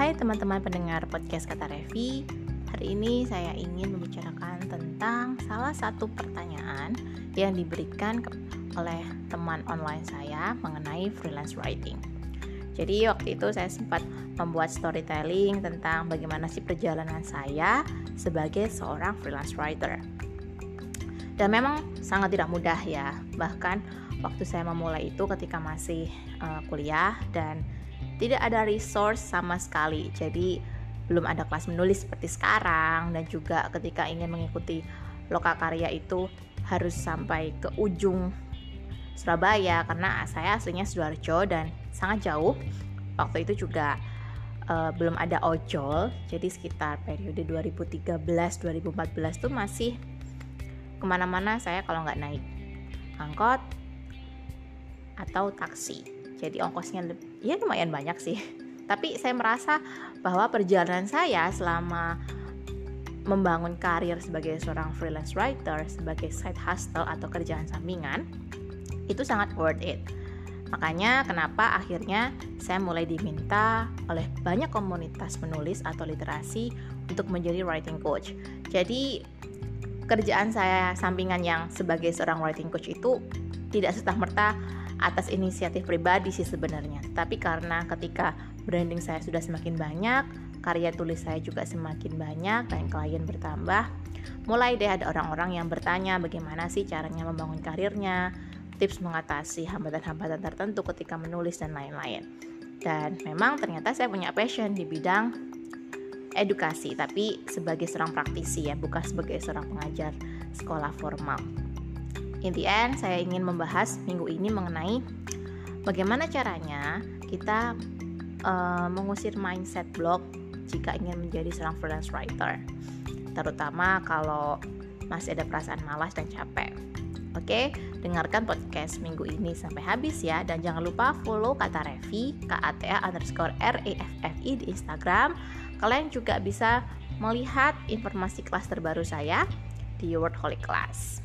Hai teman-teman pendengar podcast Kata Revi. Hari ini saya ingin membicarakan tentang salah satu pertanyaan yang diberikan oleh teman online saya mengenai freelance writing. Jadi waktu itu saya sempat membuat storytelling tentang bagaimana sih perjalanan saya sebagai seorang freelance writer. Dan memang sangat tidak mudah ya. Bahkan waktu saya memulai itu ketika masih uh, kuliah dan tidak ada resource sama sekali. Jadi belum ada kelas menulis seperti sekarang. Dan juga ketika ingin mengikuti loka karya itu harus sampai ke ujung Surabaya. Karena saya aslinya Sidoarjo dan sangat jauh. Waktu itu juga uh, belum ada ojol. Jadi sekitar periode 2013 2014 tuh masih ke mana-mana saya kalau nggak naik angkot atau taksi. Jadi ongkosnya ya lumayan banyak sih tapi saya merasa bahwa perjalanan saya selama membangun karir sebagai seorang freelance writer, sebagai side hustle atau kerjaan sampingan, itu sangat worth it. Makanya kenapa akhirnya saya mulai diminta oleh banyak komunitas menulis atau literasi untuk menjadi writing coach. Jadi kerjaan saya sampingan yang sebagai seorang writing coach itu tidak serta-merta atas inisiatif pribadi sih sebenarnya. Tapi karena ketika branding saya sudah semakin banyak, karya tulis saya juga semakin banyak dan klien bertambah, mulai deh ada orang-orang yang bertanya bagaimana sih caranya membangun karirnya, tips mengatasi hambatan-hambatan tertentu ketika menulis dan lain-lain. Dan memang ternyata saya punya passion di bidang edukasi, tapi sebagai seorang praktisi ya, bukan sebagai seorang pengajar sekolah formal. In the end, saya ingin membahas minggu ini mengenai bagaimana caranya kita uh, mengusir mindset block jika ingin menjadi seorang freelance writer, terutama kalau masih ada perasaan malas dan capek. Oke, dengarkan podcast minggu ini sampai habis ya dan jangan lupa follow kata Revi KATA underscore R E F F I di Instagram Kalian juga bisa melihat informasi kelas terbaru saya di Wordholic Class.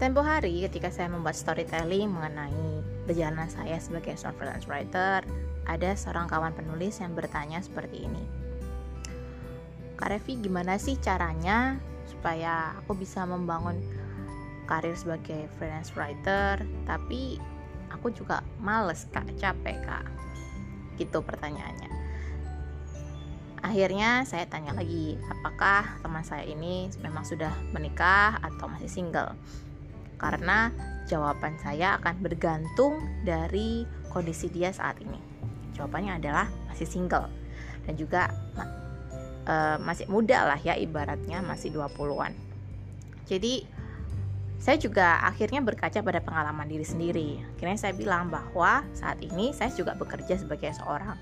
Tempo hari ketika saya membuat storytelling mengenai perjalanan saya sebagai seorang freelance writer, ada seorang kawan penulis yang bertanya seperti ini. Kak Revi gimana sih caranya supaya aku bisa membangun karir sebagai freelance writer tapi aku juga males kak? Capek kak? Gitu pertanyaannya. Akhirnya saya tanya lagi apakah teman saya ini memang sudah menikah atau masih single karena jawaban saya akan bergantung dari kondisi dia saat ini jawabannya adalah masih single dan juga uh, masih muda lah ya ibaratnya masih 20-an. Jadi saya juga akhirnya berkaca pada pengalaman diri sendiri. Akhirnya saya bilang bahwa saat ini saya juga bekerja sebagai seorang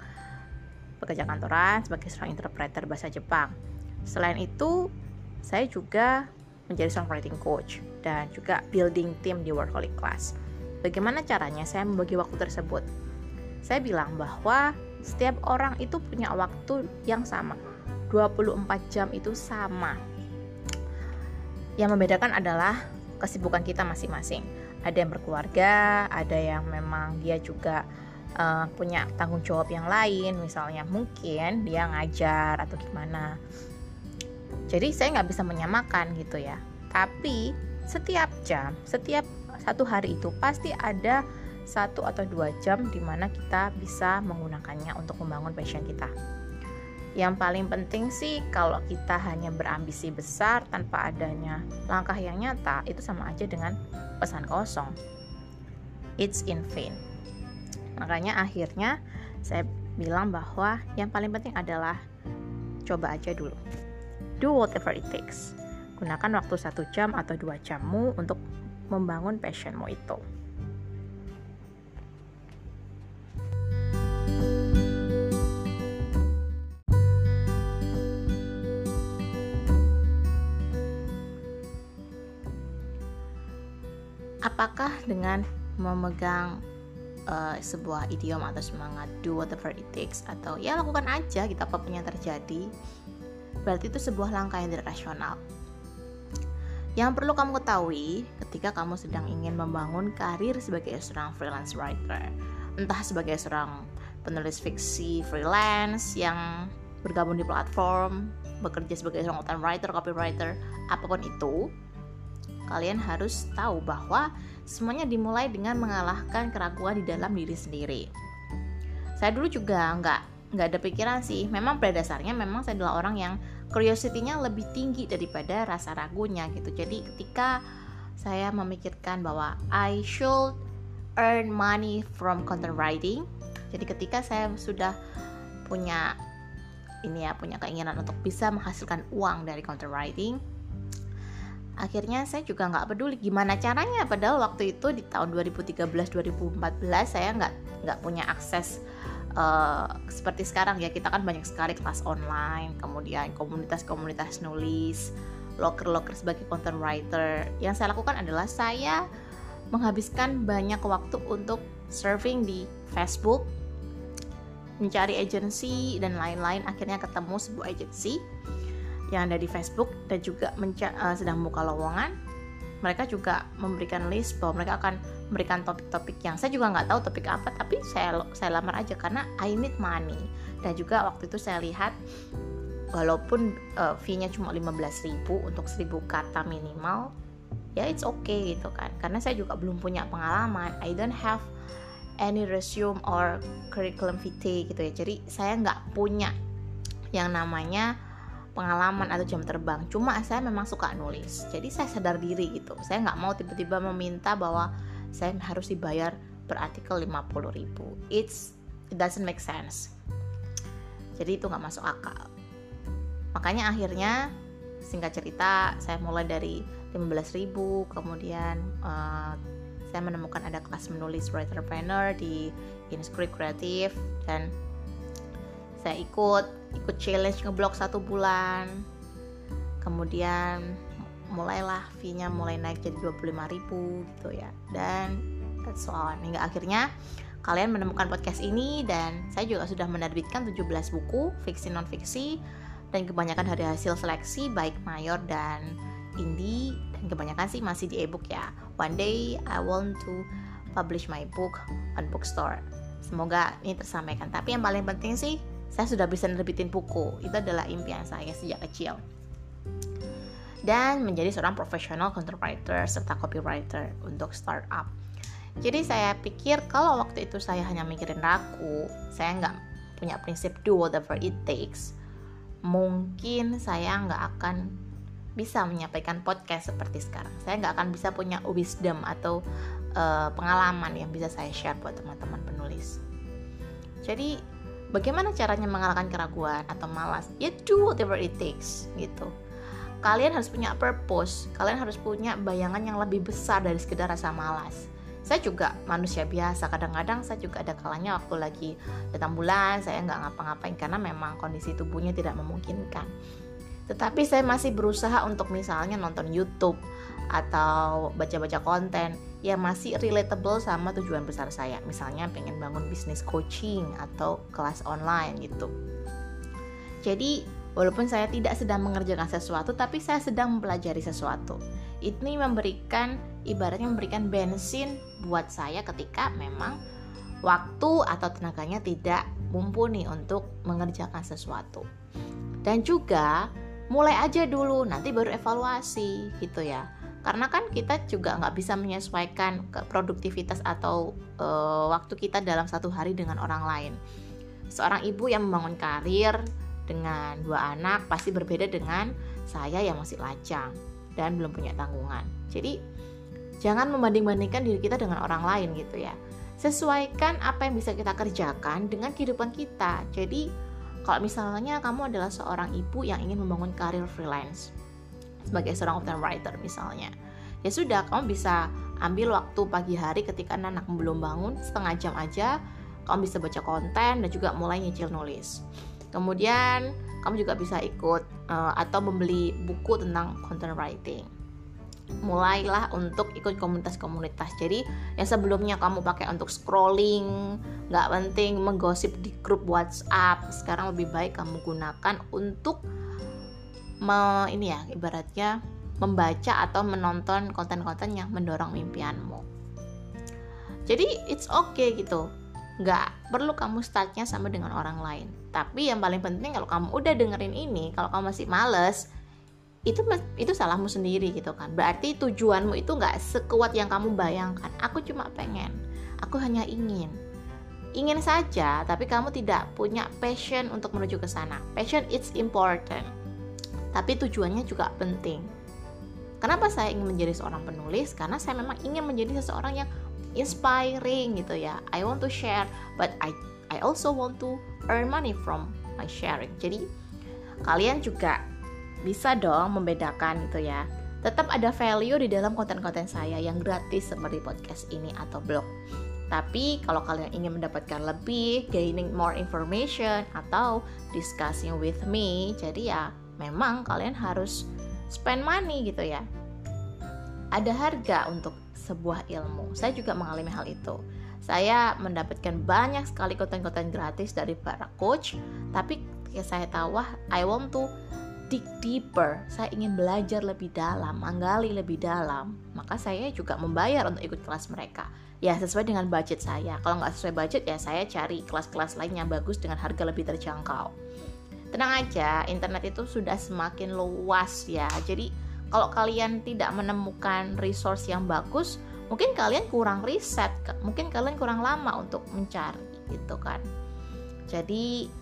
pekerja kantoran, sebagai seorang interpreter bahasa Jepang. Selain itu, saya juga menjadi seorang writing coach dan juga building team di Workaholic Class. Bagaimana caranya saya membagi waktu tersebut? Saya bilang bahwa setiap orang itu punya waktu yang sama 24 jam itu sama. Yang membedakan adalah kesibukan kita masing-masing. Ada yang berkeluarga, ada yang memang dia juga uh, punya tanggung jawab yang lain, misalnya mungkin dia ngajar atau gimana. Jadi saya nggak bisa menyamakan gitu ya. Tapi setiap jam, setiap satu hari itu pasti ada satu atau dua jam di mana kita bisa menggunakannya untuk membangun passion kita. Yang paling penting sih kalau kita hanya berambisi besar tanpa adanya langkah yang nyata itu sama aja dengan pesan kosong. It's in vain. Makanya akhirnya saya bilang bahwa yang paling penting adalah coba aja dulu. Do whatever it takes. Gunakan waktu satu jam atau dua jammu untuk membangun passionmu itu. apakah dengan memegang uh, sebuah idiom atau semangat do whatever it takes atau ya lakukan aja gitu apa pun yang terjadi berarti itu sebuah langkah yang tidak rasional yang perlu kamu ketahui ketika kamu sedang ingin membangun karir sebagai seorang freelance writer entah sebagai seorang penulis fiksi freelance yang bergabung di platform bekerja sebagai seorang content writer, copywriter, apa pun itu kalian harus tahu bahwa semuanya dimulai dengan mengalahkan keraguan di dalam diri sendiri. Saya dulu juga nggak nggak ada pikiran sih. Memang pada dasarnya memang saya adalah orang yang curiosity-nya lebih tinggi daripada rasa ragunya gitu. Jadi ketika saya memikirkan bahwa I should earn money from content writing. Jadi ketika saya sudah punya ini ya punya keinginan untuk bisa menghasilkan uang dari content writing, akhirnya saya juga nggak peduli gimana caranya padahal waktu itu di tahun 2013 2014 saya nggak nggak punya akses uh, seperti sekarang ya kita kan banyak sekali kelas online kemudian komunitas-komunitas nulis loker-loker sebagai content writer. Yang saya lakukan adalah saya menghabiskan banyak waktu untuk surfing di Facebook mencari agensi dan lain-lain. Akhirnya ketemu sebuah agensi yang ada di Facebook dan juga uh, sedang buka lowongan mereka juga memberikan list bahwa mereka akan memberikan topik-topik yang saya juga nggak tahu topik apa tapi saya saya lamar aja karena I need money. Dan juga waktu itu saya lihat walaupun uh, fee-nya cuma 15.000 untuk 1000 kata minimal ya it's okay gitu kan. Karena saya juga belum punya pengalaman. I don't have any resume or curriculum vitae gitu ya. Jadi saya nggak punya yang namanya pengalaman atau jam terbang. Cuma saya memang suka nulis. Jadi saya sadar diri gitu. Saya nggak mau tiba-tiba meminta bahwa saya harus dibayar per artikel 50 ribu. It's it doesn't make sense. Jadi itu nggak masuk akal. Makanya akhirnya singkat cerita saya mulai dari 15 ribu kemudian uh, saya menemukan ada kelas menulis writerpreneur di Inscript Kreatif dan saya ikut ikut challenge ngeblok satu bulan. Kemudian mulailah fee-nya mulai naik jadi 25 ribu gitu ya. Dan that's all. Hingga akhirnya kalian menemukan podcast ini dan saya juga sudah menerbitkan 17 buku fiksi non fiksi dan kebanyakan dari hasil seleksi baik mayor dan indie dan kebanyakan sih masih di ebook ya. One day I want to publish my book on bookstore. Semoga ini tersampaikan. Tapi yang paling penting sih saya sudah bisa nerbitin buku. Itu adalah impian saya sejak kecil. Dan menjadi seorang profesional content writer serta copywriter untuk startup. Jadi saya pikir kalau waktu itu saya hanya mikirin ragu saya nggak punya prinsip do whatever it takes mungkin saya nggak akan bisa menyampaikan podcast seperti sekarang. Saya nggak akan bisa punya wisdom atau uh, pengalaman yang bisa saya share buat teman-teman penulis. Jadi bagaimana caranya mengalahkan keraguan atau malas? Ya do whatever it takes gitu. Kalian harus punya purpose. Kalian harus punya bayangan yang lebih besar dari sekedar rasa malas. Saya juga manusia biasa. Kadang-kadang saya juga ada kalanya waktu lagi datang bulan saya nggak ngapa-ngapain karena memang kondisi tubuhnya tidak memungkinkan. Tetapi saya masih berusaha untuk misalnya nonton YouTube atau baca-baca konten yang masih relatable sama tujuan besar saya. Misalnya pengen bangun bisnis coaching atau kelas online gitu. Jadi, walaupun saya tidak sedang mengerjakan sesuatu, tapi saya sedang mempelajari sesuatu. Ini memberikan ibaratnya memberikan bensin buat saya ketika memang waktu atau tenaganya tidak mumpuni untuk mengerjakan sesuatu. Dan juga mulai aja dulu nanti baru evaluasi gitu ya karena kan kita juga nggak bisa menyesuaikan ke produktivitas atau e, waktu kita dalam satu hari dengan orang lain. Seorang ibu yang membangun karir dengan dua anak pasti berbeda dengan saya yang masih lajang dan belum punya tanggungan. Jadi jangan membanding-bandingkan diri kita dengan orang lain gitu ya. Sesuaikan apa yang bisa kita kerjakan dengan kehidupan kita. Jadi kalau misalnya kamu adalah seorang ibu yang ingin membangun karir freelance sebagai seorang content writer misalnya. Ya sudah kamu bisa ambil waktu pagi hari ketika anak belum bangun setengah jam aja kamu bisa baca konten dan juga mulai nyicil nulis. Kemudian kamu juga bisa ikut uh, atau membeli buku tentang content writing. Mulailah untuk ikut komunitas-komunitas. Jadi yang sebelumnya kamu pakai untuk scrolling nggak penting menggosip di grup WhatsApp sekarang lebih baik kamu gunakan untuk me, ini ya ibaratnya membaca atau menonton konten-konten yang mendorong mimpianmu jadi it's okay gitu. Nggak perlu kamu startnya sama dengan orang lain. Tapi yang paling penting kalau kamu udah dengerin ini kalau kamu masih males itu itu salahmu sendiri gitu kan. Berarti tujuanmu itu nggak sekuat yang kamu bayangkan. Aku cuma pengen. Aku hanya ingin. Ingin saja tapi kamu tidak punya passion untuk menuju ke sana. Passion it's important tapi tujuannya juga penting. Kenapa saya ingin menjadi seorang penulis? Karena saya memang ingin menjadi seseorang yang inspiring gitu ya. I want to share but I I also want to earn money from my sharing. Jadi kalian juga bisa dong membedakan gitu ya. Tetap ada value di dalam konten-konten saya yang gratis seperti podcast ini atau blog. Tapi kalau kalian ingin mendapatkan lebih, gaining more information atau discussing with me, jadi ya memang kalian harus spend money gitu ya. Ada harga untuk sebuah ilmu. Saya juga mengalami hal itu. Saya mendapatkan banyak sekali konten-konten gratis dari para coach, tapi ketika saya tahu, wah, I want to dig deeper, saya ingin belajar lebih dalam, menggali lebih dalam, maka saya juga membayar untuk ikut kelas mereka. Ya sesuai dengan budget saya. Kalau nggak sesuai budget ya saya cari kelas-kelas lain yang bagus dengan harga lebih terjangkau. Tenang aja, internet itu sudah semakin luas ya. Jadi kalau kalian tidak menemukan resource yang bagus, mungkin kalian kurang riset, mungkin kalian kurang lama untuk mencari gitu kan. Jadi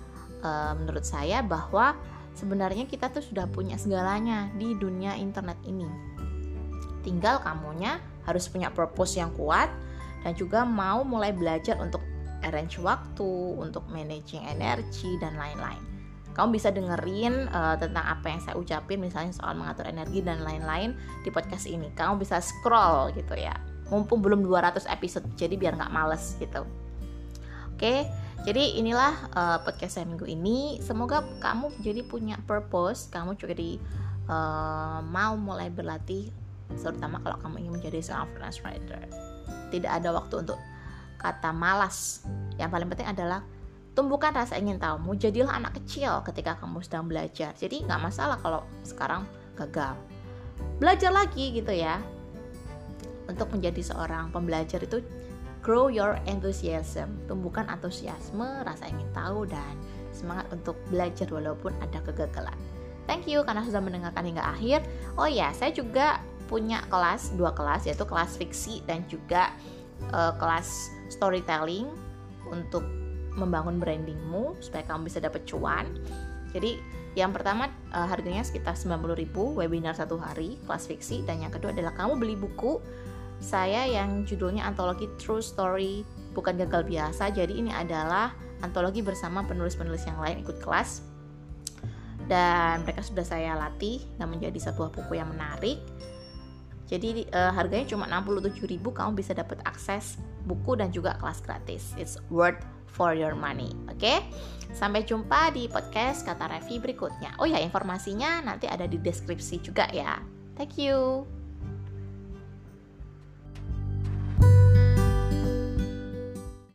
eh, menurut saya bahwa sebenarnya kita tuh sudah punya segalanya di dunia internet ini. Tinggal kamunya harus punya purpose yang kuat dan juga mau mulai belajar untuk arrange waktu, untuk managing energi dan lain-lain. Kamu bisa dengerin uh, tentang apa yang saya ucapin misalnya soal mengatur energi dan lain-lain di podcast ini. Kamu bisa scroll gitu ya. Mumpung belum 200 episode jadi biar nggak males gitu. Oke, jadi inilah uh, podcast saya minggu ini. Semoga kamu jadi punya purpose, kamu juga di uh, mau mulai berlatih, terutama kalau kamu ingin menjadi seorang freelance writer. Tidak ada waktu untuk kata malas. Yang paling penting adalah tumbuhkan rasa ingin tahumu. Jadilah anak kecil ketika kamu sedang belajar. Jadi nggak masalah kalau sekarang gagal. Belajar lagi gitu ya. Untuk menjadi seorang pembelajar itu grow your enthusiasm, tumbuhkan antusiasme, rasa ingin tahu dan semangat untuk belajar walaupun ada kegagalan. Thank you karena sudah mendengarkan hingga akhir. Oh ya, saya juga punya kelas dua kelas yaitu kelas fiksi dan juga uh, kelas storytelling untuk membangun brandingmu supaya kamu bisa dapat cuan. Jadi yang pertama uh, harganya sekitar 90.000 webinar satu hari kelas fiksi dan yang kedua adalah kamu beli buku saya yang judulnya antologi True Story bukan gagal biasa. Jadi ini adalah antologi bersama penulis-penulis yang lain ikut kelas. Dan mereka sudah saya latih dan menjadi sebuah buku yang menarik. Jadi uh, harganya cuma 67.000 kamu bisa dapat akses buku dan juga kelas gratis. It's worth for your money. Oke? Okay? Sampai jumpa di podcast kata Revi berikutnya. Oh ya, informasinya nanti ada di deskripsi juga ya. Thank you.